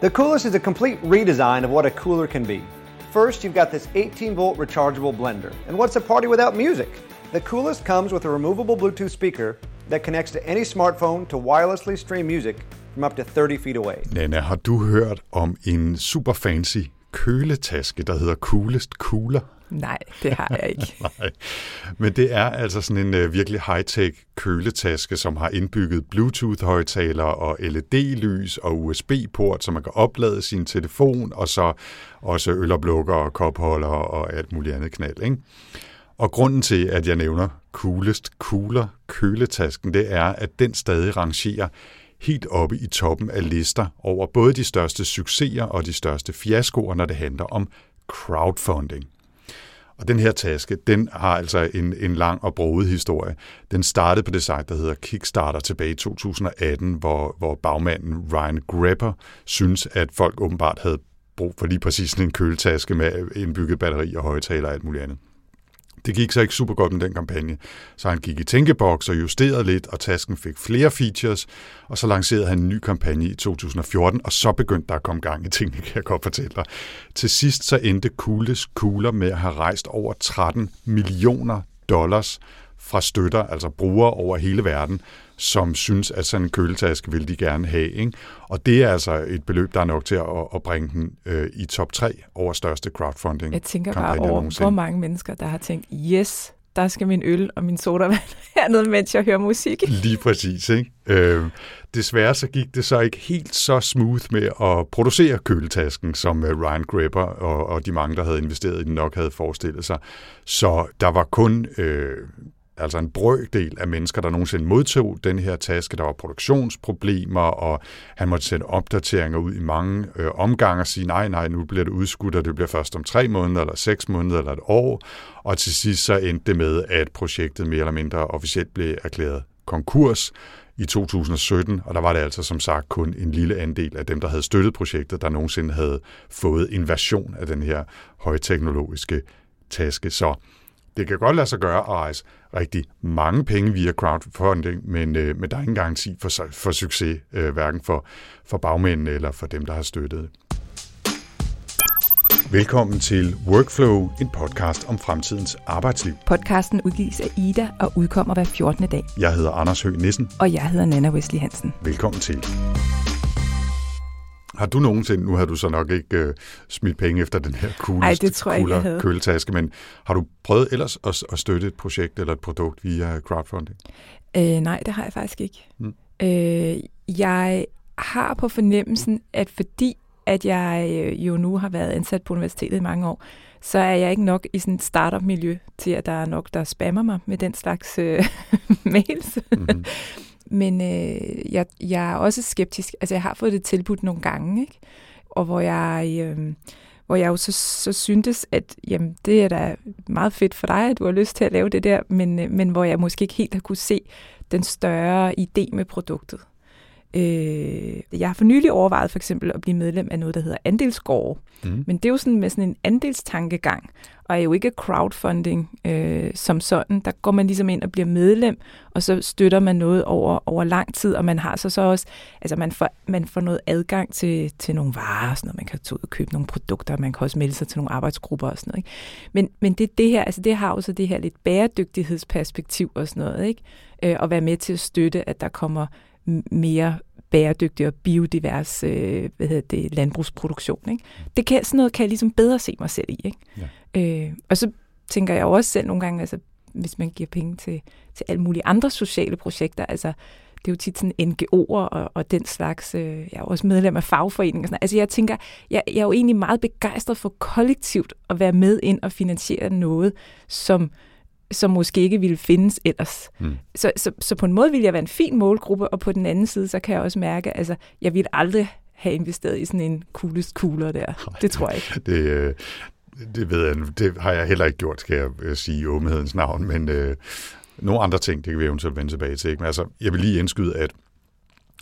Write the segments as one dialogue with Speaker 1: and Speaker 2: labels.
Speaker 1: The Coolest is a complete redesign of what a cooler can be. First, you've got this 18 volt rechargeable blender. And what's a party without music? The Coolest comes with a removable Bluetooth speaker that connects to any smartphone to wirelessly stream music from up to 30 feet away.
Speaker 2: Nana, har du hørt om en super fancy køletaske, der hedder Coolest Cooler?
Speaker 3: Nej, det har jeg ikke.
Speaker 2: Nej, men det er altså sådan en uh, virkelig high-tech køletaske, som har indbygget Bluetooth-højtalere og LED-lys og USB-port, så man kan oplade sin telefon, og så også øloplukker og kopholder og alt muligt andet knald. Ikke? Og grunden til, at jeg nævner coolest cooler køletasken, det er, at den stadig rangerer helt oppe i toppen af lister over både de største succeser og de største fiaskoer, når det handler om crowdfunding. Og den her taske, den har altså en, en lang og broet historie. Den startede på det site, der hedder Kickstarter tilbage i 2018, hvor, hvor bagmanden Ryan Grepper synes, at folk åbenbart havde brug for lige præcis sådan en køletaske med indbygget batteri og højtaler og alt muligt andet. Det gik så ikke super godt med den kampagne, så han gik i tænkeboks og justerede lidt, og tasken fik flere features, og så lancerede han en ny kampagne i 2014, og så begyndte der at komme gang i tingene, kan jeg godt fortælle dig. Til sidst så endte Kules Kugler med at have rejst over 13 millioner dollars fra støtter, altså brugere over hele verden, som synes, at sådan en køletaske vil de gerne have. Ikke? Og det er altså et beløb, der er nok til at, at bringe den øh, i top 3 over største crowdfunding
Speaker 3: Jeg tænker bare over, nogensinde. hvor mange mennesker, der har tænkt, yes, der skal min øl og min sodavand hernede, mens jeg hører musik.
Speaker 2: Lige præcis. Ikke? Øh, desværre så gik det så ikke helt så smooth med at producere køletasken, som øh, Ryan Grepper og, og de mange, der havde investeret i den, nok havde forestillet sig. Så der var kun øh, altså en brøkdel af mennesker, der nogensinde modtog den her taske. Der var produktionsproblemer, og han måtte sende opdateringer ud i mange øh, omgange og sige, nej, nej, nu bliver det udskudt, og det bliver først om tre måneder, eller seks måneder, eller et år. Og til sidst så endte det med, at projektet mere eller mindre officielt blev erklæret konkurs i 2017, og der var det altså som sagt kun en lille andel af dem, der havde støttet projektet, der nogensinde havde fået en version af den her højteknologiske taske. Så det kan godt lade sig gøre at rejse rigtig mange penge via crowdfunding, men, øh, men der er ingen garanti for, for succes, øh, hverken for, for bagmændene eller for dem, der har støttet. Velkommen til Workflow, en podcast om fremtidens arbejdsliv.
Speaker 3: Podcasten udgives af Ida og udkommer hver 14. dag.
Speaker 2: Jeg hedder Anders Høgh Nissen.
Speaker 3: Og jeg hedder Nana Wesley Hansen.
Speaker 2: Velkommen til. Har du nogensinde, nu har du så nok ikke øh, smidt penge efter den her coolest, Ej, det tror jeg ikke, jeg køletaske, men har du prøvet ellers at, at støtte et projekt eller et produkt via crowdfunding?
Speaker 3: Øh, nej, det har jeg faktisk ikke. Hmm. Øh, jeg har på fornemmelsen, at fordi at jeg øh, jo nu har været ansat på universitetet i mange år, så er jeg ikke nok i sådan et startup-miljø til, at der er nok, der spammer mig med den slags øh, mails. Mm-hmm. Men øh, jeg, jeg er også skeptisk. Altså, jeg har fået det tilbudt nogle gange, ikke? Og hvor jeg... Øh, hvor jeg jo så, så syntes, at jamen, det er da meget fedt for dig, at du har lyst til at lave det der, men, øh, men hvor jeg måske ikke helt har kunne se den større idé med produktet. Øh, jeg har for nylig overvejet for eksempel at blive medlem af noget, der hedder andelsgård. Mm. Men det er jo sådan med sådan en andelstankegang, og er jo ikke crowdfunding øh, som sådan. Der går man ligesom ind og bliver medlem, og så støtter man noget over, over lang tid, og man har så så også, altså man får, man får noget adgang til, til nogle varer, sådan noget. man kan tage ud og købe nogle produkter, man kan også melde sig til nogle arbejdsgrupper og sådan noget. Ikke? Men, men det, det her, altså det har jo så det her lidt bæredygtighedsperspektiv og sådan noget, ikke? Øh, at være med til at støtte, at der kommer mere bæredygtig og biodivers øh, hvad hedder det, landbrugsproduktion. Ikke? Det kan, sådan noget kan jeg ligesom bedre se mig selv i. Ikke? Ja. Øh, og så tænker jeg også selv nogle gange, altså, hvis man giver penge til, til alle mulige andre sociale projekter, altså det er jo tit sådan NGO'er og, og den slags. Øh, jeg er også medlem af fagforeninger. Sådan. Altså jeg tænker, jeg, jeg er jo egentlig meget begejstret for kollektivt at være med ind og finansiere noget, som, som måske ikke ville findes ellers. Mm. Så, så, så på en måde vil jeg være en fin målgruppe, og på den anden side, så kan jeg også mærke, altså, jeg vil aldrig have investeret i sådan en coolest cooler der. Nej, det tror jeg ikke.
Speaker 2: Det, øh, det ved jeg, det har jeg heller ikke gjort, skal jeg øh, sige i åbenhedens navn, men øh, nogle andre ting, det kan vi eventuelt vende tilbage til. Ikke? Men altså, jeg vil lige indskyde, at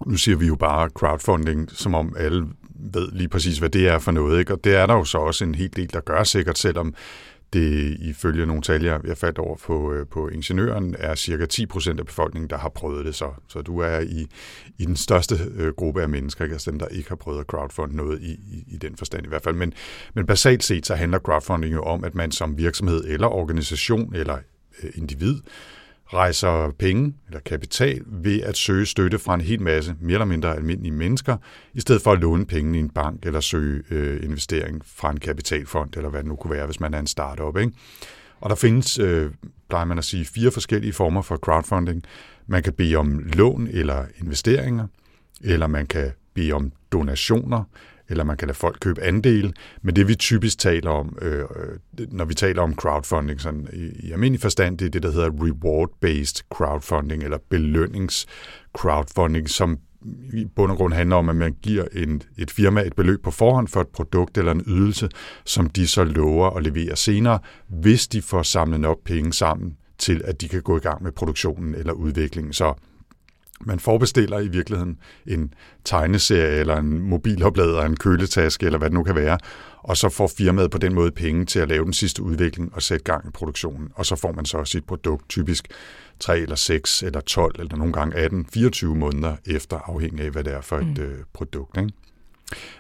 Speaker 2: nu siger vi jo bare crowdfunding, som om alle ved lige præcis, hvad det er for noget. Ikke? Og det er der jo så også en hel del, der gør sikkert, selvom det ifølge nogle tal, jeg, jeg faldt over på, øh, på ingeniøren, er cirka 10 procent af befolkningen, der har prøvet det så. Så du er i, i den største øh, gruppe af mennesker, ikke? altså dem, der ikke har prøvet at crowdfund noget i, i, i den forstand i hvert fald. Men, men basalt set, så handler crowdfunding jo om, at man som virksomhed eller organisation eller øh, individ rejser penge eller kapital ved at søge støtte fra en hel masse mere eller mindre almindelige mennesker, i stedet for at låne penge i en bank eller søge øh, investering fra en kapitalfond, eller hvad det nu kunne være, hvis man er en startup. Ikke? Og der findes, øh, plejer man at sige, fire forskellige former for crowdfunding. Man kan bede om lån eller investeringer, eller man kan bede om donationer, eller man kan lade folk købe andel. Men det vi typisk taler om, øh, øh, når vi taler om crowdfunding sådan i, i almindelig forstand, det er det, der hedder reward-based crowdfunding, eller belønnings-crowdfunding, som i bund og grund handler om, at man giver en, et firma et beløb på forhånd for et produkt eller en ydelse, som de så lover at levere senere, hvis de får samlet nok penge sammen til, at de kan gå i gang med produktionen eller udviklingen. Så man forbestiller i virkeligheden en tegneserie eller en mobiloplader, en køletaske eller hvad det nu kan være, og så får firmaet på den måde penge til at lave den sidste udvikling og sætte gang i produktionen, og så får man så sit produkt typisk 3 eller 6 eller 12 eller nogle gange 18, 24 måneder efter, afhængig af hvad det er for et mm. øh, produkt. Ikke?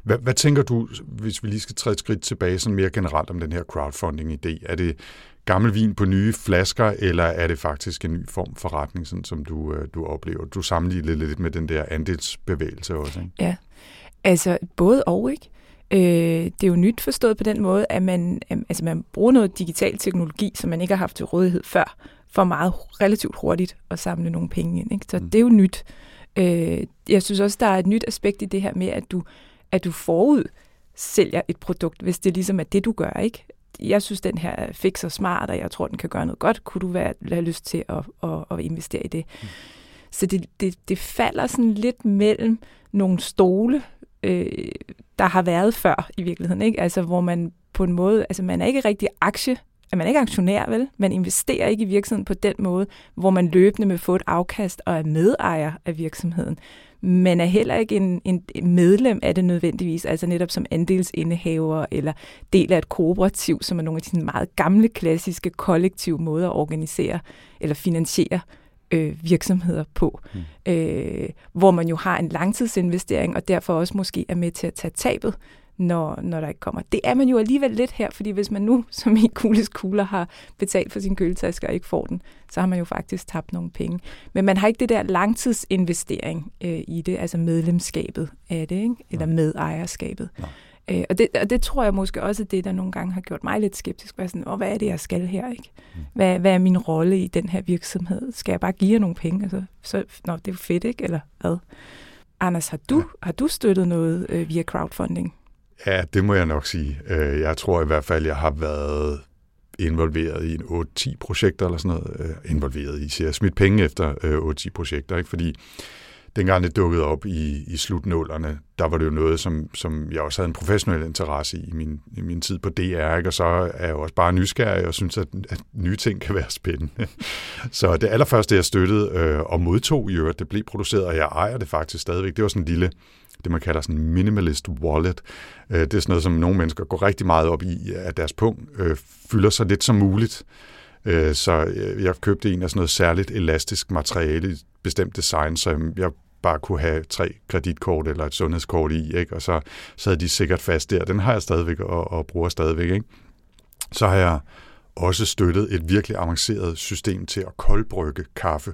Speaker 2: Hvad, hvad tænker du, hvis vi lige skal træde et skridt tilbage sådan mere generelt om den her crowdfunding-idé? Er det, gammel vin på nye flasker, eller er det faktisk en ny form for retning, sådan som du, øh, du oplever? Du sammenligner lidt med den der andelsbevægelse også, ikke?
Speaker 3: Ja, altså både og, ikke? Øh, det er jo nyt forstået på den måde, at man, altså man bruger noget digital teknologi, som man ikke har haft til rådighed før, for meget relativt hurtigt at samle nogle penge ind. Ikke? Så mm. det er jo nyt. Øh, jeg synes også, der er et nyt aspekt i det her med, at du, at du forud sælger et produkt, hvis det ligesom er det, du gør. ikke jeg synes, den her er fix og smart, og jeg tror, den kan gøre noget godt. Kunne du være, have lyst til at, at, at investere i det? Mm. Så det, det, det falder sådan lidt mellem nogle stole, øh, der har været før i virkeligheden. Ikke? Altså, hvor man på en måde, altså man er ikke rigtig aktie, at man er ikke aktionær, vel? Man investerer ikke i virksomheden på den måde, hvor man løbende vil få et afkast og er medejer af virksomheden men er heller ikke en, en medlem af det nødvendigvis, altså netop som andelsindehaver eller del af et kooperativ, som er nogle af de meget gamle, klassiske, kollektive måder at organisere eller finansiere øh, virksomheder på, mm. øh, hvor man jo har en langtidsinvestering, og derfor også måske er med til at tage tabet, når, når der ikke kommer. Det er man jo alligevel lidt her, fordi hvis man nu, som i Kules Kugler, har betalt for sin køletaske og ikke får den, så har man jo faktisk tabt nogle penge. Men man har ikke det der langtidsinvestering øh, i det, altså medlemskabet af det, ikke? eller medejerskabet. Øh, og, det, og det tror jeg måske også er det, der nogle gange har gjort mig lidt skeptisk. Hvad, sådan, hvad er det, jeg skal her? Ikke? Mm. Hvad, hvad er min rolle i den her virksomhed? Skal jeg bare give jer nogle penge? Altså, så, nå, det er jo fedt, ikke? Eller hvad? Anders, har du, har du støttet noget øh, via crowdfunding?
Speaker 2: Ja, det må jeg nok sige. Øh, jeg tror i hvert fald, jeg har været involveret i en 8-10 projekter eller sådan noget. Øh, involveret i, så jeg smidt penge efter øh, 8-10 projekter, ikke? fordi dengang det dukkede op i, i slutnålerne, der var det jo noget, som, som jeg også havde en professionel interesse i i min, i min tid på DR, ikke? og så er jeg jo også bare nysgerrig og synes, at, at nye ting kan være spændende. så det allerførste, jeg støttede øh, og modtog i øvrigt, det blev produceret, og jeg ejer det faktisk stadigvæk, det var sådan en lille det, man kalder sådan en minimalist wallet. Øh, det er sådan noget, som nogle mennesker går rigtig meget op i, at deres punkt øh, fylder så lidt som muligt. Øh, så øh, jeg købte en af sådan noget særligt elastisk materiale, et bestemt design, så jeg bare kunne have tre kreditkort eller et sundhedskort i, ikke? og så sad de sikkert fast der. Den har jeg stadigvæk og, og bruger stadigvæk. Ikke? Så har jeg også støttet et virkelig avanceret system til at koldbrygge kaffe,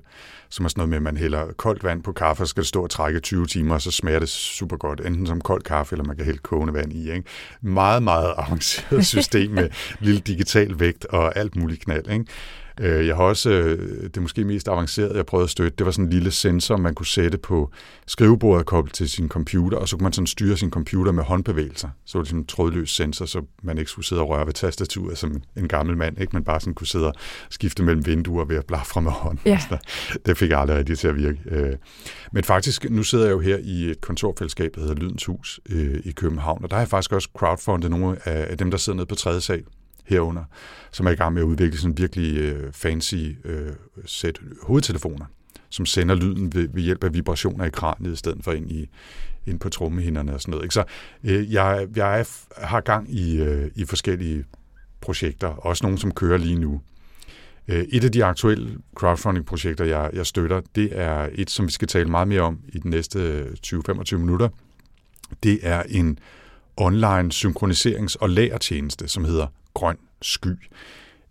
Speaker 2: som er sådan noget med, at man hælder koldt vand på kaffe, og skal det stå og trække 20 timer, og så smager det super godt, enten som kold kaffe, eller man kan hælde kogende vand i. Ikke? Meget, meget avanceret system med lille digital vægt og alt muligt knald. Ikke? Øh, jeg har også, øh, det måske mest avancerede, jeg prøvede at støtte, det var sådan en lille sensor, man kunne sætte på skrivebordet koblet til sin computer, og så kunne man sådan styre sin computer med håndbevægelser. Så var det sådan en trådløs sensor, så man ikke skulle sidde og røre ved tastaturet som en gammel mand, ikke? man bare sådan kunne sidde og skifte mellem vinduer ved at blafre med hånden. Ja. Det fik jeg aldrig rigtig til at virke. Øh, men faktisk, nu sidder jeg jo her i et kontorfællesskab, der hedder Lydens Hus i København, og der har jeg faktisk også crowdfundet nogle af dem, der sidder nede på tredje sal herunder, som er i gang med at udvikle sådan virkelig øh, fancy øh, sæt hovedtelefoner, som sender lyden ved, ved hjælp af vibrationer i kraniet, i stedet for ind, i, ind på trommehinderne og sådan noget. Ikke? Så øh, jeg, jeg har gang i, øh, i forskellige projekter, også nogle, som kører lige nu. Øh, et af de aktuelle crowdfunding-projekter, jeg, jeg støtter, det er et, som vi skal tale meget mere om i de næste 20-25 minutter. Det er en online synkroniserings- og lagertjeneste, som hedder Grøn Sky.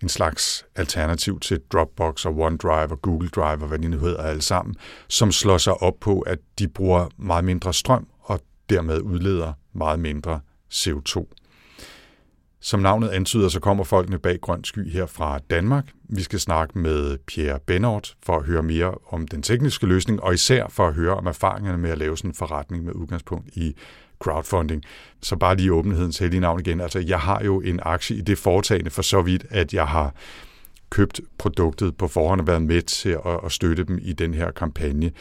Speaker 2: En slags alternativ til Dropbox og OneDrive og Google Drive og hvad de nu hedder alle sammen, som slår sig op på, at de bruger meget mindre strøm og dermed udleder meget mindre CO2. Som navnet antyder, så kommer folkene bag Grøn Sky her fra Danmark. Vi skal snakke med Pierre Benort for at høre mere om den tekniske løsning, og især for at høre om erfaringerne med at lave sådan en forretning med udgangspunkt i crowdfunding. Så bare lige åbenhedens heldige navn igen. Altså, jeg har jo en aktie i det foretagende for så vidt, at jeg har købt produktet på forhånd og været med til at, at støtte dem i den her kampagne.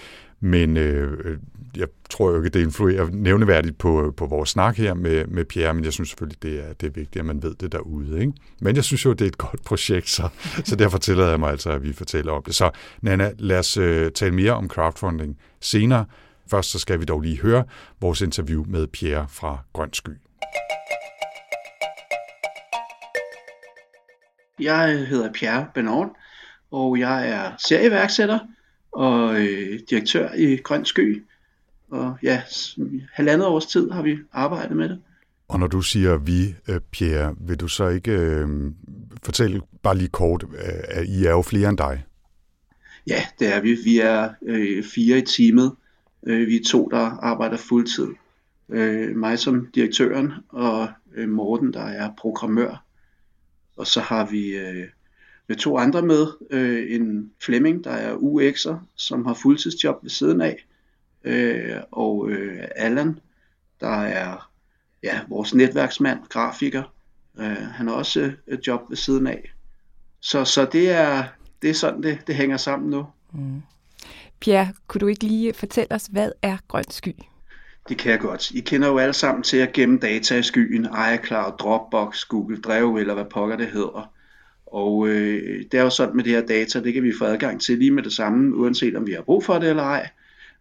Speaker 2: Men øh, jeg tror jo ikke, det influerer nævneværdigt på, på vores snak her med, med Pierre, men jeg synes selvfølgelig, det er, det er vigtigt, at man ved det derude. Ikke? Men jeg synes jo, det er et godt projekt, så, så derfor tillader jeg mig altså, at vi fortæller om det. Så Nana, lad os øh, tale mere om crowdfunding senere. Først så skal vi dog lige høre vores interview med Pierre fra Grøn Sky.
Speaker 4: Jeg hedder Pierre Benort, og jeg er serieværksætter og øh, direktør i Grøn Sky. Og ja, halvandet års tid har vi arbejdet med det.
Speaker 2: Og når du siger vi, øh, Pierre, vil du så ikke øh, fortælle bare lige kort, øh, at I er jo flere end dig?
Speaker 4: Ja, det er vi. Vi er øh, fire i teamet. Øh, vi er to, der arbejder fuldtid. Øh, mig som direktøren, og øh, Morten, der er programmør. Og så har vi øh, med to andre med. Øh, en Flemming, der er UX'er, som har fuldtidsjob ved siden af. Øh, og øh, Allan, der er ja, vores netværksmand, grafiker. Øh, han har også et job ved siden af. Så, så det, er, det er sådan, det, det hænger sammen nu. Mm.
Speaker 3: Pierre, kunne du ikke lige fortælle os, hvad er grøn sky?
Speaker 4: Det kan jeg godt. I kender jo alle sammen til at gemme data i skyen, iCloud, Dropbox, Google Drive eller hvad pokker det hedder. Og øh, det er jo sådan med det her data, det kan vi få adgang til lige med det samme, uanset om vi har brug for det eller ej.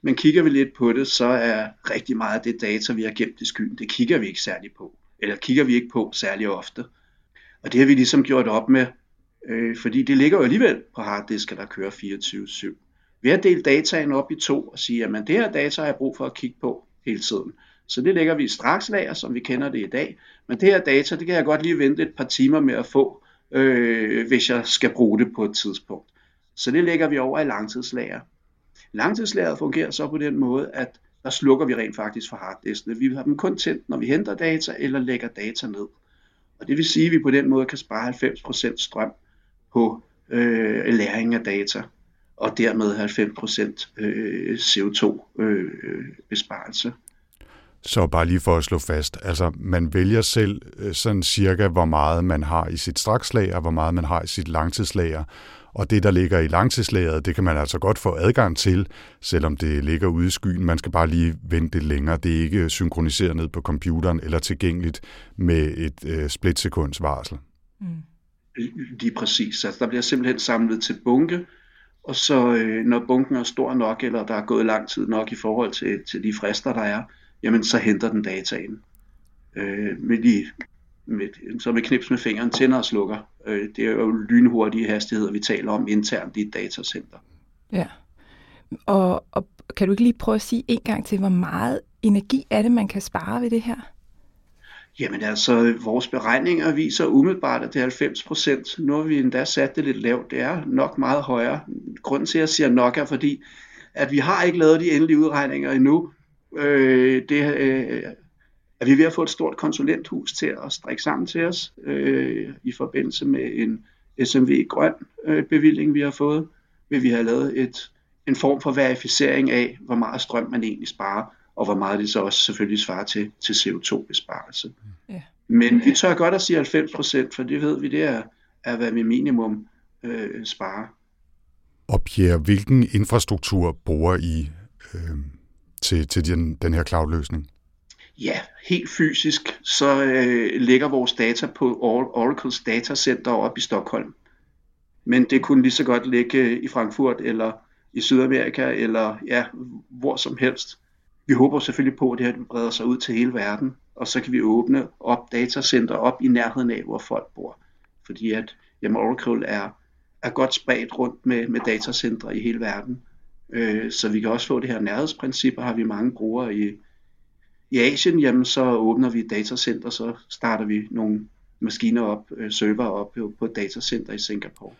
Speaker 4: Men kigger vi lidt på det, så er rigtig meget af det data, vi har gemt i skyen, det kigger vi ikke særlig på. Eller kigger vi ikke på særlig ofte. Og det har vi ligesom gjort op med, øh, fordi det ligger jo alligevel på harddisker, der kører 24-7. Ved at dele dataen op i to og sige, at det her data har jeg brug for at kigge på hele tiden. Så det lægger vi i strakslager, som vi kender det i dag. Men det her data, det kan jeg godt lige vente et par timer med at få, øh, hvis jeg skal bruge det på et tidspunkt. Så det lægger vi over i langtidslager. Langtidslageret fungerer så på den måde, at der slukker vi rent faktisk for harddiskene. Vi har dem kun tændt, når vi henter data eller lægger data ned. Og det vil sige, at vi på den måde kan spare 90% strøm på øh, læring af data, og dermed 90% øh, CO2-besparelse. Øh,
Speaker 2: så bare lige for at slå fast, altså man vælger selv øh, sådan cirka, hvor meget man har i sit strakslager, hvor meget man har i sit langtidslager, og det, der ligger i langtidslageret, det kan man altså godt få adgang til, selvom det ligger ude i skyen. Man skal bare lige vente det længere. Det er ikke synkroniseret ned på computeren eller tilgængeligt med et øh, splitsekunds varsel. Mm.
Speaker 4: Lige præcis. Altså, der bliver simpelthen samlet til bunke, og så øh, når bunken er stor nok, eller der er gået lang tid nok i forhold til, til de frister, der er, jamen så henter den dataen. Øh, med de, med, så med knips med fingeren tænder og slukker. Øh, det er jo lynhurtige hastigheder, vi taler om internt i et datacenter.
Speaker 3: Ja. Og, og kan du ikke lige prøve at sige en gang til, hvor meget energi er det, man kan spare ved det her?
Speaker 4: Jamen altså, vores beregninger viser umiddelbart, at det er 90 procent. Nu har vi endda sat det lidt lavt. Det er nok meget højere. Grunden til, at jeg siger nok, er fordi, at vi har ikke lavet de endelige udregninger endnu. Øh, det øh, at vi ved at få et stort konsulenthus til at strikke sammen til os øh, i forbindelse med en SMV grøn øh, bevilling, vi har fået. Vil vi have lavet et, en form for verificering af, hvor meget strøm man egentlig sparer, og hvor meget det så også selvfølgelig svarer til, til CO2-besparelse. Ja. Men vi tør godt at sige 90 procent, for det ved vi, det er, er hvad vi minimum øh, sparer.
Speaker 2: Og Pierre, hvilken infrastruktur bruger I øh, til, til den, den her cloud-løsning?
Speaker 4: Ja, helt fysisk, så øh, ligger vores data på Oracles datacenter oppe i Stockholm. Men det kunne lige så godt ligge i Frankfurt eller i Sydamerika eller ja, hvor som helst. Vi håber selvfølgelig på, at det her breder sig ud til hele verden, og så kan vi åbne op datacenter op i nærheden af, hvor folk bor. fordi at jamen, Oracle er, er godt spredt rundt med, med datacentre i hele verden. Øh, så vi kan også få det her nærhedsprincip, og har vi mange brugere i, i Asien, jamen så åbner vi et datacenter, så starter vi nogle maskiner op, øh, server op på, på et datacenter i Singapore.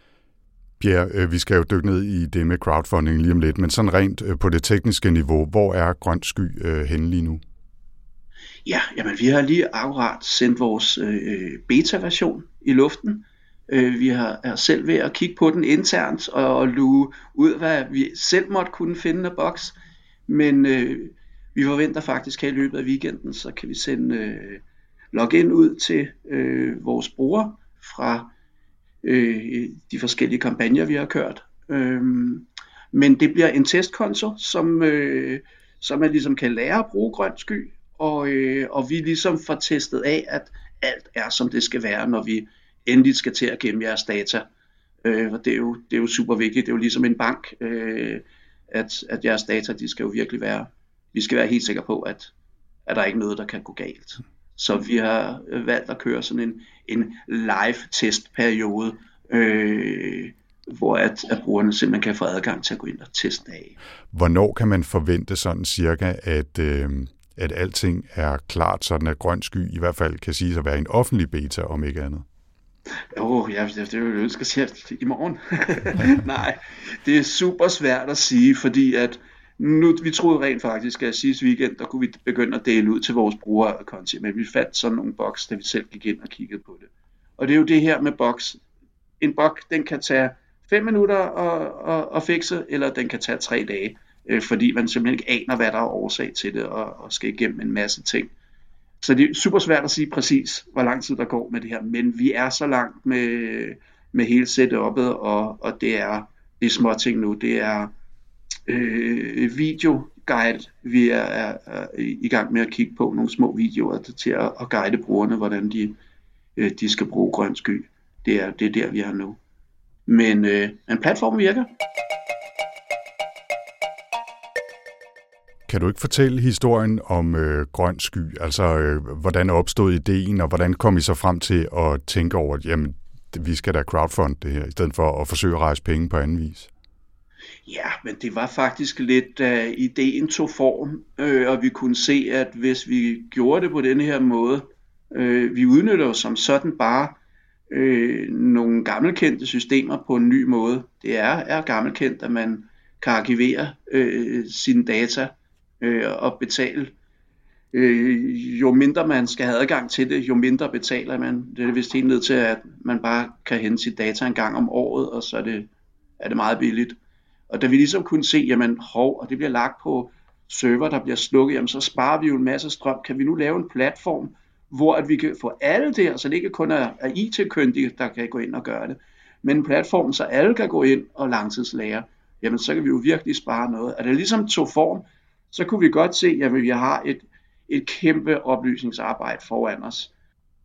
Speaker 2: Pierre, øh, vi skal jo dykke ned i det med crowdfunding lige om lidt, men sådan rent øh, på det tekniske niveau, hvor er Grøn Sky øh, henne lige nu?
Speaker 4: Ja, jamen vi har lige akkurat sendt vores øh, beta-version i luften. Øh, vi har, er selv ved at kigge på den internt og, og luge ud, hvad vi selv måtte kunne finde af boks. Men øh, vi forventer faktisk her i løbet af weekenden, så kan vi sende øh, login ud til øh, vores brugere fra øh, de forskellige kampagner, vi har kørt. Øh, men det bliver en testkonto, som, øh, som man ligesom kan lære at bruge grøn sky, og, øh, og vi ligesom får testet af, at alt er som det skal være, når vi endelig skal til at gemme jeres data. Øh, og det er, jo, det er jo super vigtigt. Det er jo ligesom en bank, øh, at, at jeres data, de skal jo virkelig være, vi skal være helt sikre på, at, at der er ikke noget, der kan gå galt. Så vi har valgt at køre sådan en, en live testperiode, øh, hvor at, at brugerne simpelthen kan få adgang til at gå ind og teste af.
Speaker 2: Hvornår kan man forvente sådan cirka, at, øh, at alting er klart, sådan at grøn sky i hvert fald kan sige at være en offentlig beta, om ikke andet?
Speaker 4: Åh, oh, ja, det, er jo ønske at i morgen. Nej, det er super svært at sige, fordi at nu, vi troede rent faktisk, at sidste weekend, der kunne vi begynde at dele ud til vores brugere konti, men vi fandt sådan nogle boks, da vi selv gik ind og kiggede på det. Og det er jo det her med boks. En boks, den kan tage 5 minutter at, at, at fikse, eller den kan tage 3 dage, øh, fordi man simpelthen ikke aner, hvad der er årsag til det, og, og skal igennem en masse ting. Så det er super svært at sige præcis, hvor lang tid der går med det her, men vi er så langt med, med hele setup'et, og, og det er, det er små ting nu. Det er øh, videoguide, vi er, er, er i gang med at kigge på, nogle små videoer til at, at guide brugerne, hvordan de, øh, de skal bruge grøn sky. Det er, det er der, vi er nu. Men øh, en platform virker.
Speaker 2: Kan du ikke fortælle historien om øh, grøn sky? Altså, øh, hvordan opstod ideen, og hvordan kom I så frem til at tænke over, at jamen, vi skal da crowdfund det her, i stedet for at forsøge at rejse penge på anden vis?
Speaker 4: Ja, men det var faktisk lidt, da uh, ideen tog form, øh, og vi kunne se, at hvis vi gjorde det på den her måde, øh, vi udnytter jo som sådan bare øh, nogle gammelkendte systemer på en ny måde. Det er, er gammelkendt, at man kan arkivere øh, sine data øh, og betale. Øh, jo mindre man skal have adgang til det, jo mindre betaler man. Det er vist helt ned til, at man bare kan hente sit data en gang om året, og så er det, er det meget billigt. Og da vi ligesom kunne se, jamen hov, og det bliver lagt på server, der bliver slukket, jamen så sparer vi jo en masse strøm. Kan vi nu lave en platform, hvor at vi kan få alle der, så det ikke kun er, er IT-kyndige, der kan gå ind og gøre det, men en platform, så alle kan gå ind og langtidslære, jamen så kan vi jo virkelig spare noget. Og det ligesom tog form, så kunne vi godt se, at vi har et, et kæmpe oplysningsarbejde foran os.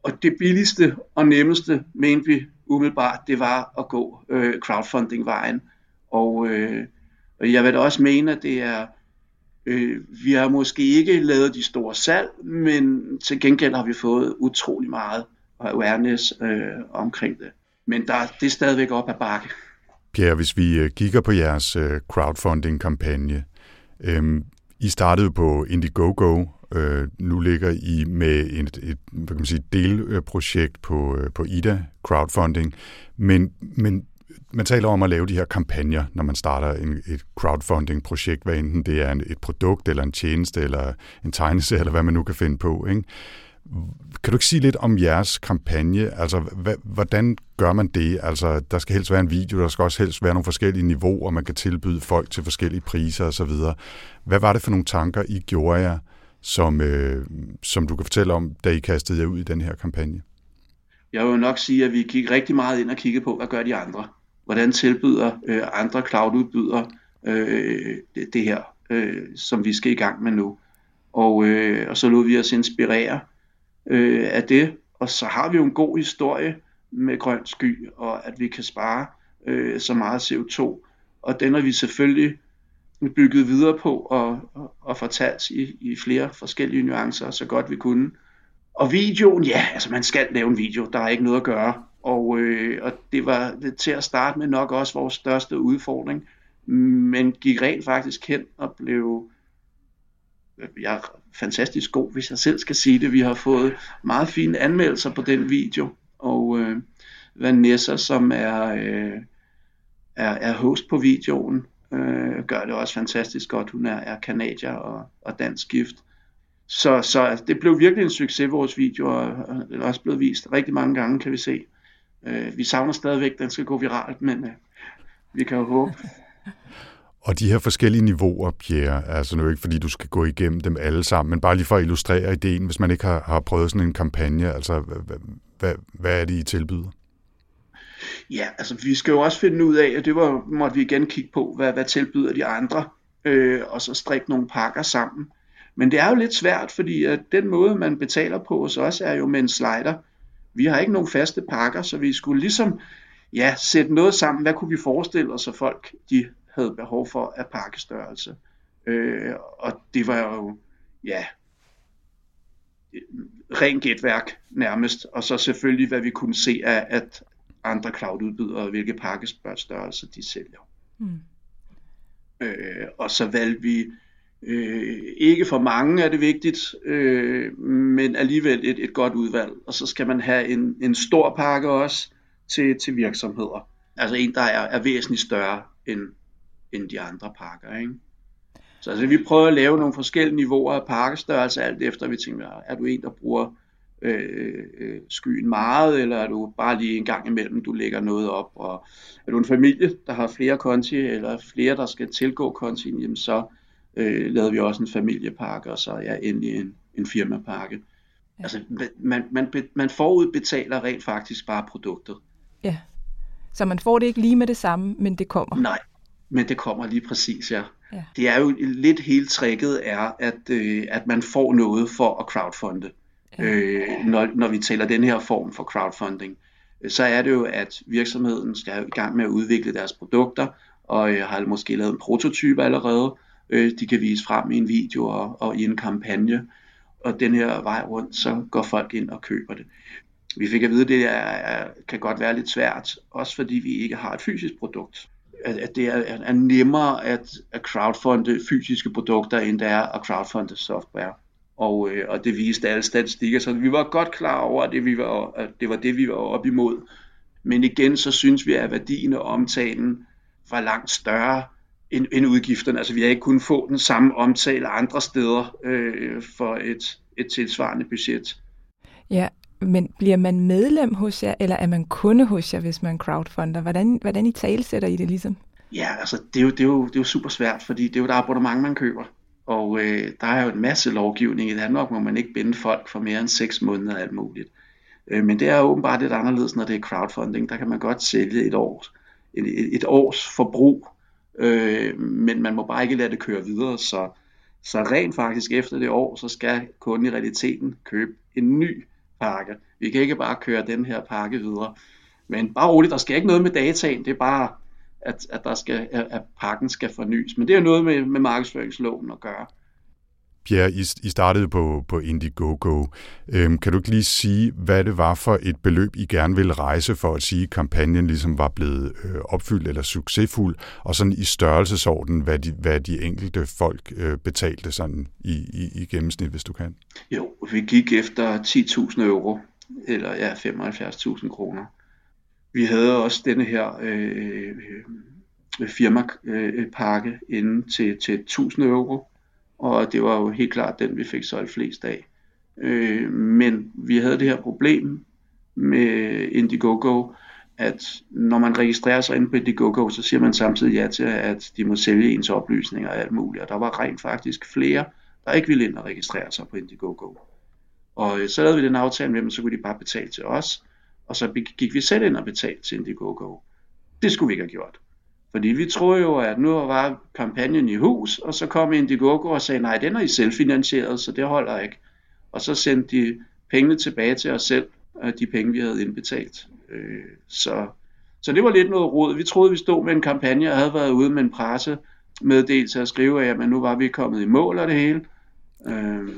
Speaker 4: Og det billigste og nemmeste, mente vi umiddelbart, det var at gå øh, crowdfunding-vejen. Og, øh, og jeg vil da også mene, at det er, øh, vi har måske ikke lavet de store salg, men til gengæld har vi fået utrolig meget awareness øh, omkring det. Men der, det er stadigvæk op ad bakke.
Speaker 2: Pierre, hvis vi øh, kigger på jeres øh, crowdfunding-kampagne, øh, i startede på Indiegogo, øh, nu ligger I med et, et hvad kan man sige, delprojekt på, øh, på IDA crowdfunding, men, men man taler om at lave de her kampagner, når man starter en, et crowdfunding-projekt, hvad enten det er en, et produkt, eller en tjeneste, eller en tegneserie, eller hvad man nu kan finde på. Ikke? Kan du ikke sige lidt om jeres kampagne? Altså, hvordan gør man det? Altså, der skal helst være en video, der skal også helst være nogle forskellige niveauer, man kan tilbyde folk til forskellige priser osv. Hvad var det for nogle tanker, I gjorde jer, som, øh, som du kan fortælle om, da I kastede jer ud i den her kampagne?
Speaker 4: Jeg vil nok sige, at vi gik rigtig meget ind og kiggede på, hvad gør de andre? Hvordan tilbyder øh, andre cloud-udbydere øh, det, det her, øh, som vi skal i gang med nu? Og, øh, og så lod vi os inspirere øh, af det, og så har vi jo en god historie med grøn sky, og at vi kan spare øh, så meget CO2, og den har vi selvfølgelig bygget videre på og, og, og fortalt i, i flere forskellige nuancer, så godt vi kunne. Og videoen, ja, altså man skal lave en video, der er ikke noget at gøre. Og, øh, og det var det, til at starte med nok også vores største udfordring, men gik rent faktisk hen og blev jeg er fantastisk god, hvis jeg selv skal sige det. Vi har fået meget fine anmeldelser på den video, og øh, Vanessa, som er, øh, er, er host på videoen, øh, gør det også fantastisk godt. Hun er, er kanadier og, og dansk gift. Så, så det blev virkelig en succes, vores video, og det er også blevet vist rigtig mange gange, kan vi se. Øh, vi savner stadigvæk, at den skal gå viralt, men øh, vi kan jo håbe.
Speaker 2: Og de her forskellige niveauer, Pierre, altså nu ikke fordi du skal gå igennem dem alle sammen, men bare lige for at illustrere ideen, hvis man ikke har, har prøvet sådan en kampagne, altså hvad, hvad, hvad er det, I tilbyder?
Speaker 4: Ja, altså vi skal jo også finde ud af, og det var, måtte vi igen kigge på, hvad, hvad tilbyder de andre, øh, og så strikke nogle pakker sammen. Men det er jo lidt svært, fordi at den måde, man betaler på hos os, er jo med en slider. Vi har ikke nogen faste pakker, så vi skulle ligesom ja, sætte noget sammen. Hvad kunne vi forestille os, at folk de havde behov for af pakkestørrelse? Øh, og det var jo, ja, ren gætværk nærmest, og så selvfølgelig, hvad vi kunne se af at andre cloud-udbydere, hvilke pakkestørrelser de sælger. Mm. Øh, og så valgte vi Øh, ikke for mange er det vigtigt, øh, men alligevel et, et godt udvalg. Og så skal man have en, en stor pakke også til, til virksomheder. Altså en, der er, er væsentligt større end, end de andre pakker. Ikke? Så altså, vi prøver at lave nogle forskellige niveauer af pakkestørrelse, alt efter vi tænker, er du en, der bruger øh, øh, skyen meget, eller er du bare lige en gang imellem, du lægger noget op, og er du en familie, der har flere konti, eller flere, der skal tilgå konti, jamen så øh, lavede vi også en familiepakke, og så ja, endelig en, en firmapakke. Ja. Altså, man, man, man forudbetaler rent faktisk bare produktet.
Speaker 3: Ja, så man får det ikke lige med det samme, men det kommer.
Speaker 4: Nej, men det kommer lige præcis, ja. ja. Det er jo lidt helt tricket er, at, øh, at man får noget for at crowdfunde. Ja. Øh, når, når vi taler den her form for crowdfunding, så er det jo, at virksomheden skal i gang med at udvikle deres produkter, og øh, har måske lavet en prototype allerede, øh, de kan vise frem i en video og, og i en kampagne. Og den her vej rundt, så går folk ind og køber det. Vi fik at vide, at det er, kan godt være lidt svært, også fordi vi ikke har et fysisk produkt. At, at det er, er nemmere at, at crowdfunde fysiske produkter, end det er at crowdfunde software. Og, øh, og det viste alle statistikker, så vi var godt klar over, at det, vi var, at det var det, vi var op imod. Men igen, så synes vi, at værdien og omtalen var langt større, end, end udgifterne. Altså vi har ikke kunnet få den samme omtale andre steder øh, for et, et tilsvarende budget.
Speaker 3: Ja, men bliver man medlem hos jer, eller er man kunde hos jer, hvis man crowdfunder? Hvordan, hvordan I talsætter I det ligesom?
Speaker 4: Ja, altså det er, jo, det, er jo, det er jo super svært, fordi det er jo et abonnement, man køber. Og øh, der er jo en masse lovgivning i Danmark, hvor man ikke binde folk for mere end 6 måneder og alt muligt. Øh, men det er åbenbart lidt anderledes, når det er crowdfunding. Der kan man godt sælge et, år, et, et års forbrug øh, men man må bare ikke lade det køre videre, så, så rent faktisk efter det år, så skal kunden i realiteten købe en ny pakke. Vi kan ikke bare køre den her pakke videre. Men bare roligt, der skal ikke noget med dataen, det er bare, at, at, der skal, at pakken skal fornyes. Men det er noget med, med markedsføringsloven at gøre.
Speaker 2: Pierre, I, I startede på, på Indiegogo. Øhm, kan du ikke lige sige, hvad det var for et beløb, I gerne ville rejse for at sige, at kampagnen ligesom var blevet øh, opfyldt eller succesfuld, og sådan i størrelsesorden, hvad de, hvad de enkelte folk øh, betalte sådan i, i, i gennemsnit, hvis du kan?
Speaker 4: Jo, vi gik efter 10.000 euro, eller ja, 75.000 kroner. Vi havde også denne her øh, firmapakke øh, øh til, til 1.000 euro og det var jo helt klart den, vi fik solgt flest af. Øh, men vi havde det her problem med Indiegogo, at når man registrerer sig ind på Indiegogo, så siger man samtidig ja til, at de må sælge ens oplysninger og alt muligt. Og der var rent faktisk flere, der ikke ville ind og registrere sig på Indiegogo. Og øh, så lavede vi den aftale med dem, så kunne de bare betale til os, og så gik vi selv ind og betalte til Indiegogo. Det skulle vi ikke have gjort. Fordi vi troede jo, at nu var kampagnen i hus, og så kom Indiegogo og sagde, nej, den er I selvfinansieret, så det holder ikke. Og så sendte de pengene tilbage til os selv, øh, de penge, vi havde indbetalt. Øh, så, så det var lidt noget råd. Vi troede, vi stod med en kampagne og havde været ude med en presse meddelelse at skrive, at jamen, nu var vi kommet i mål og det hele. Øh,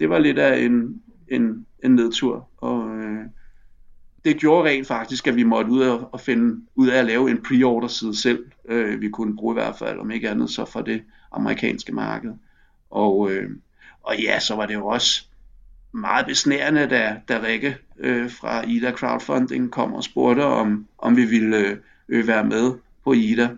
Speaker 4: det var lidt af en, en, en nedtur, og øh, det gjorde rent faktisk, at vi måtte ud og, og finde ud af at lave en pre-order side selv. Øh, vi kunne bruge i hvert fald, om ikke andet, så for det amerikanske marked. Og, øh, og ja, så var det jo også meget besnærende, da, da Rikke øh, fra Ida Crowdfunding kom og spurgte, om, om vi ville øh, være med på Ida.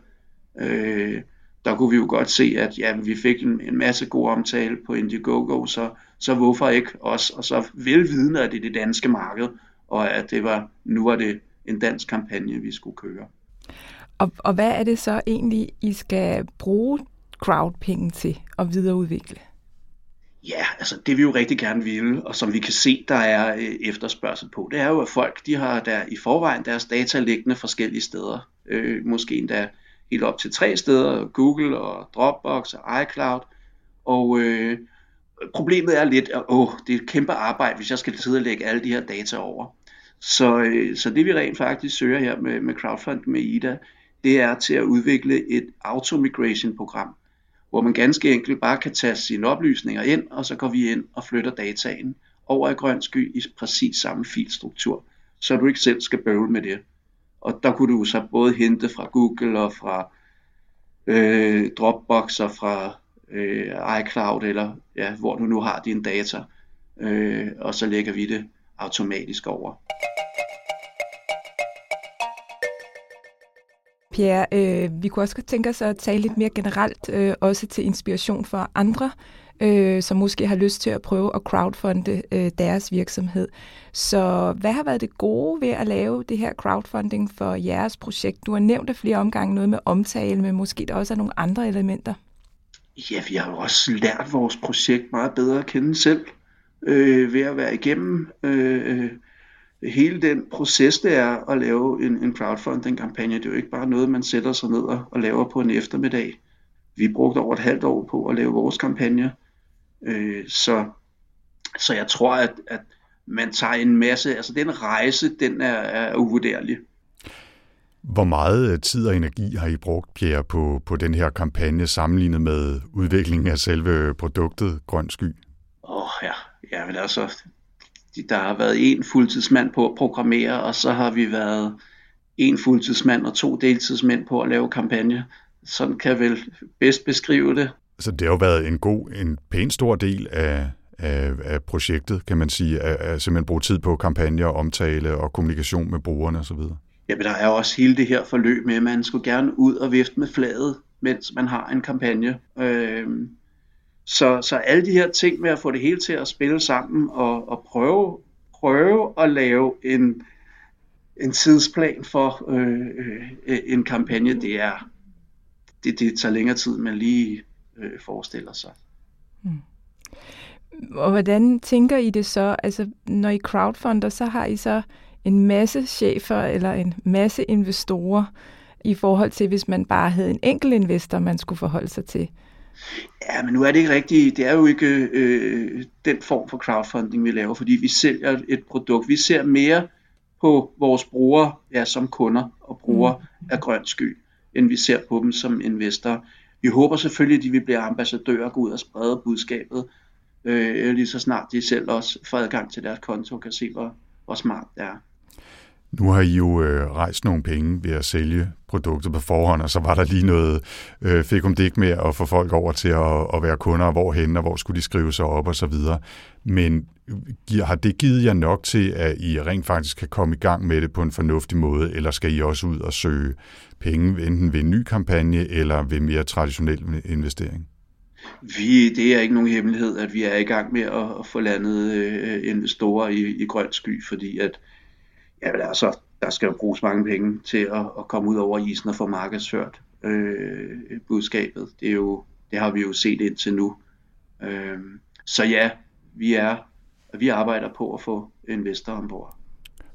Speaker 4: Øh, der kunne vi jo godt se, at ja, vi fik en, en masse god omtale på Indiegogo, så, så hvorfor ikke os? Og så velvidende, at det er det danske marked, og at det var, nu var det en dansk kampagne, vi skulle køre.
Speaker 3: Og, og hvad er det så egentlig, I skal bruge crowdpenge til at videreudvikle?
Speaker 4: Ja, altså det vi jo rigtig gerne vil, og som vi kan se, der er øh, efterspørgsel på, det er jo, at folk de har der i forvejen deres data liggende forskellige steder. Øh, måske endda helt op til tre steder, Google og Dropbox og iCloud. Og øh, problemet er lidt, at åh, det er et kæmpe arbejde, hvis jeg skal sidde og lægge alle de her data over. Så, øh, så det vi rent faktisk søger her med, med crowdfund med IDA, det er til at udvikle et auto-migration program, hvor man ganske enkelt bare kan tage sine oplysninger ind, og så går vi ind og flytter dataen over i grøn sky i præcis samme filstruktur, så du ikke selv skal bøvle med det. Og der kunne du så både hente fra Google og fra øh, Dropbox og fra øh, iCloud, eller ja, hvor du nu har dine data, øh, og så lægger vi det automatisk over.
Speaker 3: Pierre, øh, vi kunne også godt tænke os at tale lidt mere generelt, øh, også til inspiration for andre, øh, som måske har lyst til at prøve at crowdfunde øh, deres virksomhed. Så hvad har været det gode ved at lave det her crowdfunding for jeres projekt? Du har nævnt af flere omgange noget med omtale, men måske der også er nogle andre elementer.
Speaker 4: Ja, vi har jo også lært vores projekt meget bedre at kende selv øh, ved at være igennem øh, øh, hele den proces, det er at lave en, en crowdfunding-kampagne. Det er jo ikke bare noget, man sætter sig ned og, og laver på en eftermiddag. Vi brugte over et halvt år på at lave vores kampagne. Øh, så, så jeg tror, at, at man tager en masse, altså den rejse, den er, er uvurderlig.
Speaker 2: Hvor meget tid og energi har I brugt, Pierre, på, på den her kampagne sammenlignet med udviklingen af selve produktet Grøn Sky?
Speaker 4: Ja men altså, der har været en fuldtidsmand på at programmere, og så har vi været en fuldtidsmand og to deltidsmænd på at lave kampagne. Sådan kan jeg vel bedst beskrive det.
Speaker 2: Så det har jo været en god, en pæn stor del af, af, af projektet, kan man sige, at, at simpelthen bruge tid på kampagner, omtale og kommunikation med brugerne osv.
Speaker 4: Jamen, der er også hele det her forløb med, at man skulle gerne ud og vifte med flaget, mens man har en kampagne. Øh, så, så alle de her ting med at få det hele til at spille sammen og, og prøve, prøve at lave en, en tidsplan for øh, øh, en kampagne, det er det, det tager længere tid, man lige øh, forestiller sig. Hmm.
Speaker 3: Og hvordan tænker I det så? Altså, når I crowdfunder, så har I så en masse chefer eller en masse investorer i forhold til, hvis man bare havde en enkelt investor, man skulle forholde sig til.
Speaker 4: Ja, men nu er det ikke rigtigt. Det er jo ikke øh, den form for crowdfunding, vi laver, fordi vi sælger et produkt. Vi ser mere på vores brugere ja, som kunder og brugere mm. af grøn sky, end vi ser på dem som investorer. Vi håber selvfølgelig, at de vil blive ambassadører og gå ud og sprede budskabet, øh, lige så snart de selv også får adgang til deres konto og kan se, hvor, hvor smart det er.
Speaker 2: Nu har I jo øh, rejst nogle penge ved at sælge produktet på forhånd, og så var der lige noget øh, fik om det ikke med at få folk over til at, at være kunder, hvorhen og hvor skulle de skrive sig op og så videre. Men har det givet jer nok til, at I rent faktisk kan komme i gang med det på en fornuftig måde, eller skal I også ud og søge penge, enten ved en ny kampagne eller ved mere traditionel investering?
Speaker 4: Vi, det er ikke nogen hemmelighed, at vi er i gang med at, at få landet øh, investorer i, i grøn sky, fordi at ja, altså, der skal jo bruges mange penge til at, at komme ud over isen og få markedsført øh, budskabet. Det, er jo, det har vi jo set indtil nu. Øh, så ja, vi er vi arbejder på at få investorer ombord.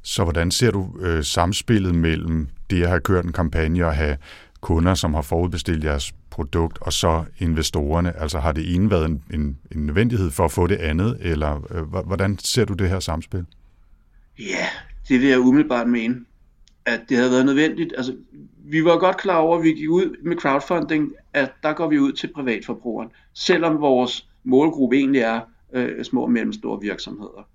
Speaker 2: Så hvordan ser du øh, samspillet mellem det at have kørt en kampagne og have kunder, som har forudbestilt jeres produkt, og så investorerne? Altså har det ene været en, en, en nødvendighed for at få det andet, eller øh, hvordan ser du det her samspil?
Speaker 4: Ja, det vil jeg umiddelbart mene, at det havde været nødvendigt. Altså, vi var godt klar over, at vi gik ud med crowdfunding, at der går vi ud til privatforbrugeren, selvom vores målgruppe egentlig er øh, små og mellemstore virksomheder.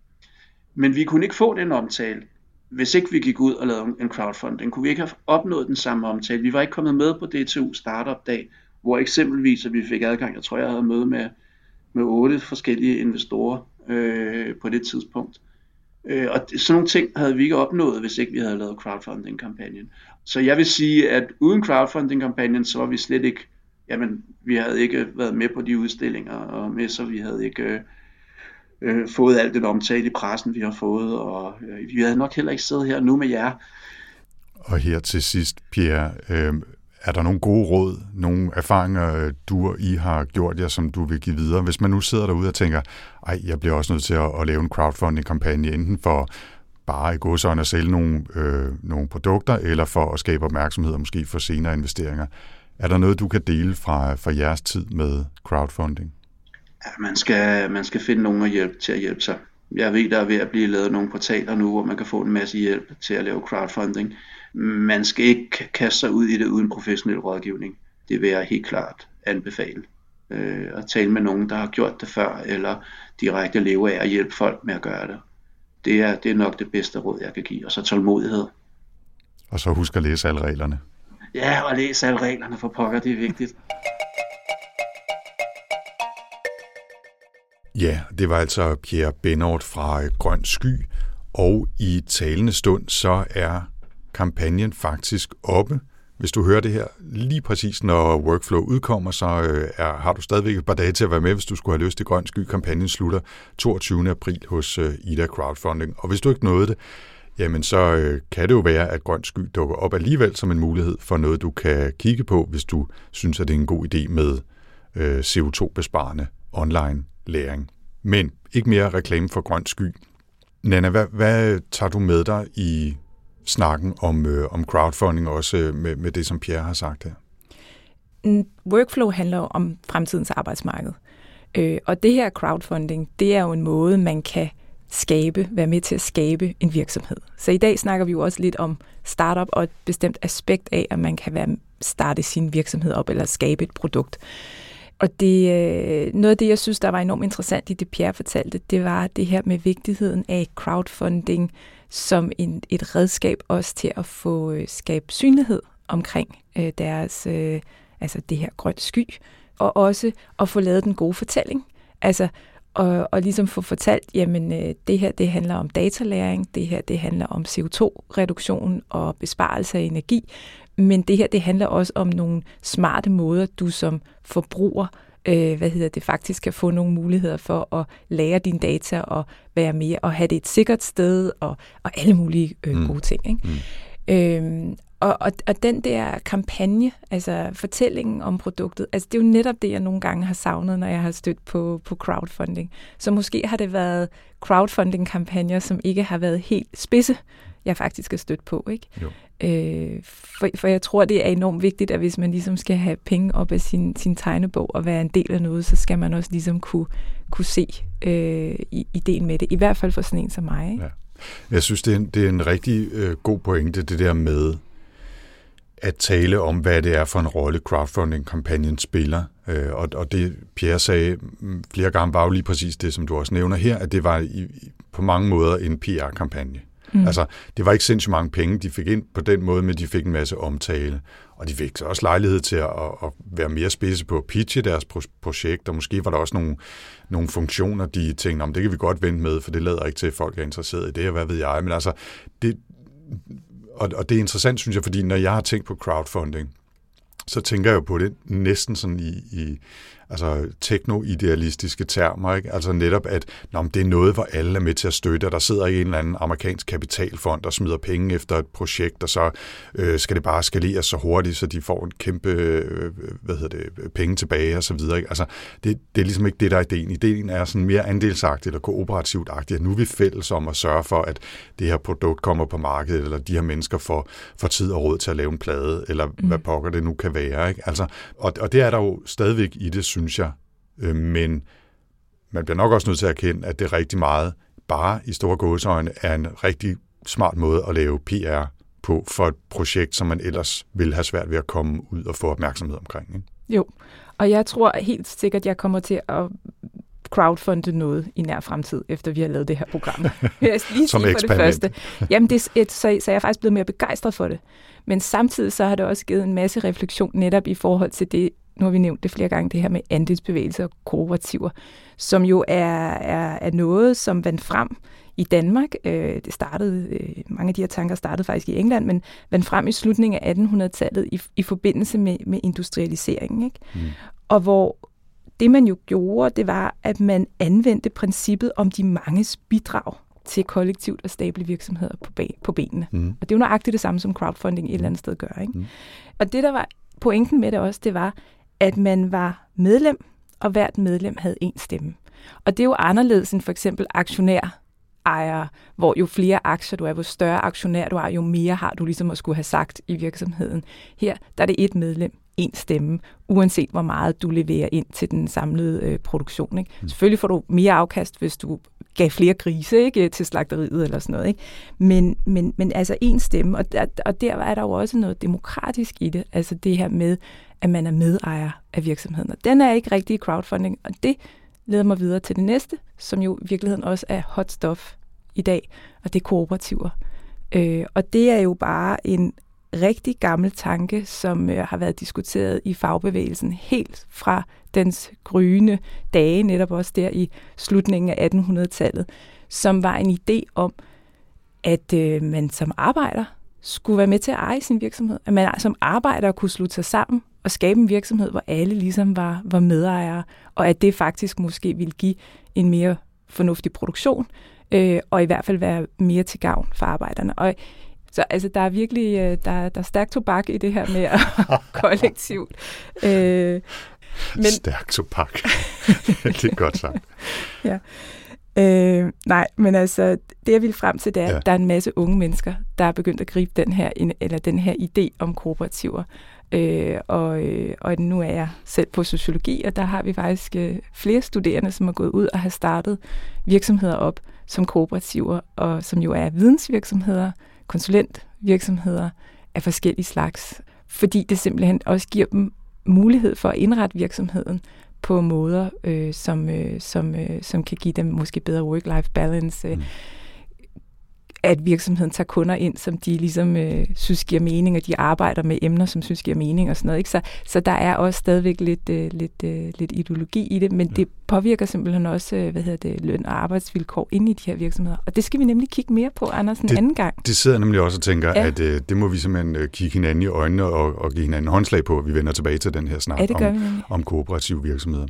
Speaker 4: Men vi kunne ikke få den omtale. hvis ikke vi gik ud og lavede en crowdfunding, kunne vi ikke have opnået den samme omtale. Vi var ikke kommet med på DTU Startup Dag, hvor eksempelvis at vi fik adgang, jeg tror jeg havde møde med, med otte forskellige investorer øh, på det tidspunkt. Øh, og sådan nogle ting havde vi ikke opnået, hvis ikke vi havde lavet crowdfunding-kampagnen. Så jeg vil sige, at uden crowdfunding-kampagnen, så var vi slet ikke, jamen, vi havde ikke været med på de udstillinger, og med så vi havde ikke øh, øh, fået alt den omtale i pressen, vi har fået, og øh, vi havde nok heller ikke siddet her nu med jer.
Speaker 2: Og her til sidst, Pierre, øh, er der nogle gode råd, nogle erfaringer, øh, du og I har gjort jer, som du vil give videre? Hvis man nu sidder derude og tænker, ej, jeg bliver også nødt til at, at lave en crowdfunding-kampagne, enten for bare i godsøjne at sælge nogle, øh, nogle produkter, eller for at skabe opmærksomhed og måske for senere investeringer. Er der noget, du kan dele fra, fra jeres tid med crowdfunding?
Speaker 4: Ja, man skal, man skal finde nogen at hjælpe til at hjælpe sig. Jeg ved, der er ved at blive lavet nogle portaler nu, hvor man kan få en masse hjælp til at lave crowdfunding. Man skal ikke kaste sig ud i det uden professionel rådgivning. Det vil jeg helt klart anbefale. Øh, at tale med nogen, der har gjort det før, eller direkte leve af at hjælpe folk med at gøre det. Det er, det er nok det bedste råd, jeg kan give. Og så tålmodighed.
Speaker 2: Og så husk at læse alle reglerne.
Speaker 4: Ja, og læse alle reglerne for pokker, det er vigtigt.
Speaker 2: Ja, det var altså Pierre Benort fra Grøn Sky, og i talende stund så er kampagnen faktisk oppe. Hvis du hører det her lige præcis, når Workflow udkommer, så øh, er, har du stadigvæk et par dage til at være med, hvis du skulle have lyst til Grøn Sky. Kampagnen slutter 22. april hos øh, Ida Crowdfunding. Og hvis du ikke nåede det, jamen så øh, kan det jo være, at Grøn Sky dukker op alligevel som en mulighed for noget, du kan kigge på, hvis du synes, at det er en god idé med CO2-besparende online læring. Men ikke mere reklame for Grøn Sky. Nana, hvad, hvad tager du med dig i snakken om, øh, om crowdfunding, også øh, med, med det, som Pierre har sagt her?
Speaker 3: Workflow handler om fremtidens arbejdsmarked. Øh, og det her crowdfunding, det er jo en måde, man kan skabe, være med til at skabe en virksomhed. Så i dag snakker vi jo også lidt om startup og et bestemt aspekt af, at man kan være, starte sin virksomhed op eller skabe et produkt. Og det, øh, noget af det, jeg synes, der var enormt interessant i det, Pierre fortalte, det var det her med vigtigheden af crowdfunding som en, et redskab også til at få øh, skabe synlighed omkring øh, deres, øh, altså det her grønt sky, og også at få lavet den gode fortælling. Altså, og, og ligesom få fortalt, jamen øh, det her det handler om datalæring, det her det handler om CO2-reduktion og besparelse af energi, men det her det handler også om nogle smarte måder, du som forbruger øh, hvad hedder det, faktisk kan få nogle muligheder for at lære dine data og være mere og have det et sikkert sted og, og alle mulige øh, mm. gode ting. Ikke? Mm. Øhm, og, og, og den der kampagne, altså fortællingen om produktet, altså det er jo netop det, jeg nogle gange har savnet, når jeg har stødt på, på crowdfunding. Så måske har det været crowdfunding-kampagner, som ikke har været helt spidse, jeg faktisk har stødt på. Ikke? Jo. Øh, for, for jeg tror, det er enormt vigtigt, at hvis man ligesom skal have penge op af sin, sin tegnebog og være en del af noget, så skal man også ligesom kunne, kunne se øh, ideen med det. I hvert fald for sådan en som mig. Ikke? Ja.
Speaker 2: Jeg synes, det er en, det er en rigtig øh, god pointe, det der med at tale om, hvad det er for en rolle crowdfunding-kampagnen spiller. Øh, og, og det Pierre sagde mm, flere gange var jo lige præcis det, som du også nævner her, at det var i, på mange måder en PR-kampagne. Mm. Altså, det var ikke sindssygt mange penge, de fik ind på den måde, men de fik en masse omtale. Og de fik så også lejlighed til at, at være mere spidse på at pitche deres projekt, og måske var der også nogle, nogle funktioner, de tænkte, om det kan vi godt vente med, for det lader ikke til, at folk er interesseret i det, og hvad ved jeg. Men altså, det, og, og det er interessant, synes jeg, fordi når jeg har tænkt på crowdfunding, så tænker jeg jo på det næsten sådan i, i altså tekno-idealistiske termer, ikke? altså netop, at nå, det er noget, hvor alle er med til at støtte, og der sidder ikke en eller anden amerikansk kapitalfond, der smider penge efter et projekt, og så øh, skal det bare skaleres så hurtigt, så de får en kæmpe øh, hvad hedder det, penge tilbage og så videre. Ikke? Altså, det, det er ligesom ikke det, der er ideen. Ideen er sådan mere andelsagtigt eller kooperativt-agtigt, at nu er vi fælles om at sørge for, at det her produkt kommer på markedet, eller de her mennesker får, får tid og råd til at lave en plade, eller mm. hvad pokker det nu kan være. Ikke? Altså, og, og det er der jo stadigvæk i det, synes jeg. Øh, men man bliver nok også nødt til at erkende, at det er rigtig meget, bare i store gåsøjne, er en rigtig smart måde at lave PR på for et projekt, som man ellers vil have svært ved at komme ud og få opmærksomhed omkring. Ikke?
Speaker 3: Jo, og jeg tror helt sikkert, jeg kommer til at crowdfunde noget i nær fremtid, efter vi har lavet det her program. Lige
Speaker 2: Som
Speaker 3: for det første. Jamen, det, et, så, så er jeg faktisk blevet mere begejstret for det. Men samtidig så har det også givet en masse refleksion netop i forhold til det, nu har vi nævnt det flere gange, det her med andelsbevægelser og kooperativer, som jo er, er, er noget, som vandt frem i Danmark. Øh, det startede, øh, mange af de her tanker startede faktisk i England, men vandt frem i slutningen af 1800-tallet i, i forbindelse med, med industrialiseringen. Ikke? Mm. Og hvor det man jo gjorde, det var, at man anvendte princippet om de manges bidrag til kollektivt og stable virksomheder på, på benene. Mm. Og det er jo nøjagtigt det samme, som crowdfunding et eller andet sted gør. Ikke? Mm. Og det, der var pointen med det også, det var, at man var medlem, og hvert medlem havde en stemme. Og det er jo anderledes end for eksempel aktionær ejere, hvor jo flere aktier du er, hvor større aktionær du er, jo mere har du ligesom at skulle have sagt i virksomheden. Her der er det et medlem, en stemme, uanset hvor meget du leverer ind til den samlede øh, produktion. Ikke? Mm. Selvfølgelig får du mere afkast, hvis du gav flere grise ikke, til slagteriet eller sådan noget. Ikke? Men, men, men altså en stemme, og der, og der er der jo også noget demokratisk i det, altså det her med, at man er medejer af virksomheden. Og den er ikke rigtig crowdfunding, og det leder mig videre til det næste, som jo i virkeligheden også er hot stuff i dag, og det er kooperativer. Øh, og det er jo bare en rigtig gammel tanke, som øh, har været diskuteret i fagbevægelsen helt fra dens gryende dage, netop også der i slutningen af 1800-tallet, som var en idé om, at øh, man som arbejder skulle være med til at eje sin virksomhed. At man som arbejder kunne slutte sig sammen og skabe en virksomhed, hvor alle ligesom var, var medejere, og at det faktisk måske ville give en mere fornuftig produktion, øh, og i hvert fald være mere til gavn for arbejderne. Og så altså, der er virkelig øh, der, der er stærk tobak i det her med at kollektivt.
Speaker 2: Øh, men, stærk tobak. det er godt sagt.
Speaker 3: ja. Øh, nej, men altså, det jeg vil frem til, det er, ja. at der er en masse unge mennesker, der er begyndt at gribe den her, eller den her idé om kooperativer. Øh, og, øh, og nu er jeg selv på sociologi, og der har vi faktisk øh, flere studerende, som er gået ud og har startet virksomheder op som kooperativer, og som jo er vidensvirksomheder, konsulentvirksomheder af forskellige slags, fordi det simpelthen også giver dem mulighed for at indrette virksomheden på måder, øh, som, øh, som, øh, som kan give dem måske bedre work-life balance, øh, mm at virksomheden tager kunder ind, som de ligesom øh, synes giver mening, og de arbejder med emner, som synes giver mening og sådan noget. Ikke? Så, så der er også stadigvæk lidt, øh, lidt, øh, lidt ideologi i det, men ja. det påvirker simpelthen også øh, hvad hedder det, løn og arbejdsvilkår inde i de her virksomheder. Og det skal vi nemlig kigge mere på, Anders, en
Speaker 2: det,
Speaker 3: anden gang.
Speaker 2: Det sidder nemlig også og tænker, ja. at øh, det må vi simpelthen øh, kigge hinanden i øjnene og, og give hinanden håndslag på, at vi vender tilbage til den her snak
Speaker 3: ja,
Speaker 2: om, om kooperative virksomheder.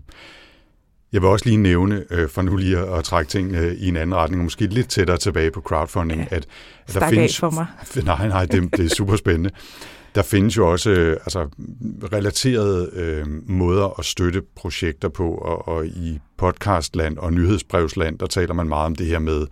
Speaker 2: Jeg vil også lige nævne, øh, for nu lige at, at trække tingene i en anden retning, og måske lidt tættere tilbage på crowdfunding, ja,
Speaker 3: at, at der findes... for mig.
Speaker 2: Nej, nej, det, det er super spændende. Der findes jo også øh, altså, relaterede øh, måder at støtte projekter på, og, og i podcastland og nyhedsbrevsland, der taler man meget om det her med,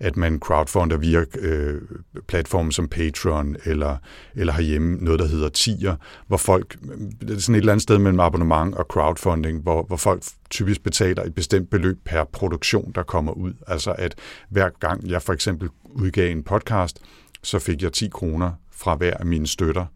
Speaker 2: at man crowdfunder via øh, platforme som Patreon, eller, eller herhjemme noget, der hedder Tier, hvor folk, det er sådan et eller andet sted mellem abonnement og crowdfunding, hvor, hvor folk typisk betaler et bestemt beløb per produktion, der kommer ud. Altså at hver gang jeg for eksempel udgav en podcast, så fik jeg 10 kroner fra hver af mine støtter.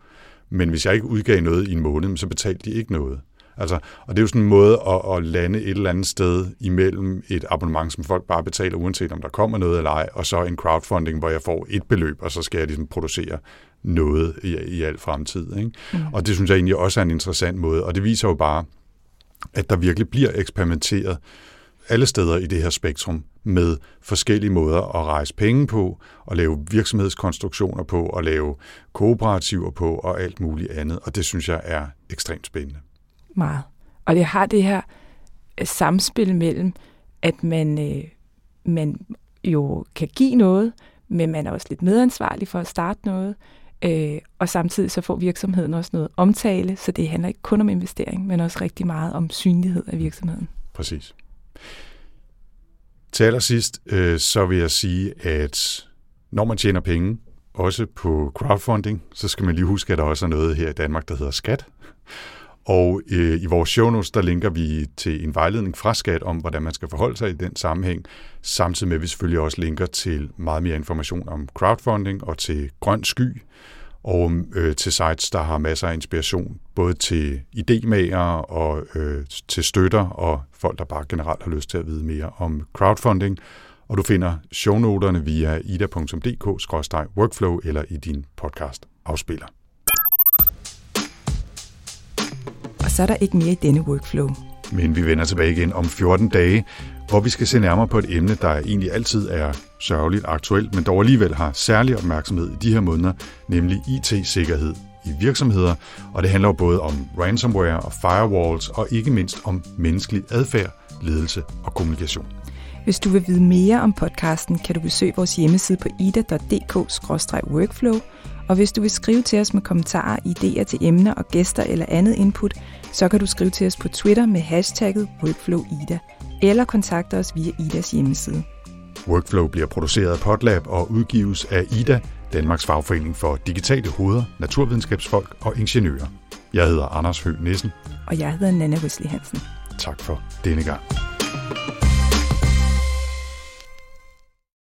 Speaker 2: Men hvis jeg ikke udgav noget i en måned, så betalte de ikke noget. Altså, og det er jo sådan en måde at, at lande et eller andet sted imellem et abonnement, som folk bare betaler, uanset om der kommer noget eller ej, og så en crowdfunding, hvor jeg får et beløb, og så skal jeg ligesom producere noget i, i al fremtid. Ikke? Mm. Og det synes jeg egentlig også er en interessant måde, og det viser jo bare, at der virkelig bliver eksperimenteret alle steder i det her spektrum med forskellige måder at rejse penge på, og lave virksomhedskonstruktioner på, og lave kooperativer på, og alt muligt andet. Og det synes jeg er ekstremt spændende.
Speaker 3: Meget. Og det har det her øh, samspil mellem, at man, øh, man jo kan give noget, men man er også lidt medansvarlig for at starte noget, øh, og samtidig så får virksomheden også noget omtale, så det handler ikke kun om investering, men også rigtig meget om synlighed af virksomheden.
Speaker 2: Præcis. Til allersidst, øh, så vil jeg sige, at når man tjener penge, også på crowdfunding, så skal man lige huske, at der også er noget her i Danmark, der hedder skat. Og øh, i vores show notes, der linker vi til en vejledning fra Skat om, hvordan man skal forholde sig i den sammenhæng, samtidig med at vi selvfølgelig også linker til meget mere information om crowdfunding og til grøn sky, og øh, til sites, der har masser af inspiration, både til idémager og øh, til støtter og folk, der bare generelt har lyst til at vide mere om crowdfunding. Og du finder shownoterne via ida.dk-workflow eller i din podcast afspiller.
Speaker 3: Og så er der ikke mere i denne workflow.
Speaker 2: Men vi vender tilbage igen om 14 dage, hvor vi skal se nærmere på et emne, der egentlig altid er sørgeligt aktuelt, men dog alligevel har særlig opmærksomhed i de her måneder, nemlig IT-sikkerhed i virksomheder, og det handler jo både om ransomware og firewalls, og ikke mindst om menneskelig adfærd, ledelse og kommunikation.
Speaker 3: Hvis du vil vide mere om podcasten, kan du besøge vores hjemmeside på ida.dk-workflow, og hvis du vil skrive til os med kommentarer, idéer til emner og gæster eller andet input, så kan du skrive til os på Twitter med hashtagget WorkflowIda, eller kontakte os via Idas hjemmeside.
Speaker 2: Workflow bliver produceret af Podlab og udgives af IDA, Danmarks fagforening for digitale hoveder, naturvidenskabsfolk og ingeniører. Jeg hedder Anders Høgh Nissen.
Speaker 3: Og jeg hedder Nana Wesley Hansen.
Speaker 2: Tak for denne gang.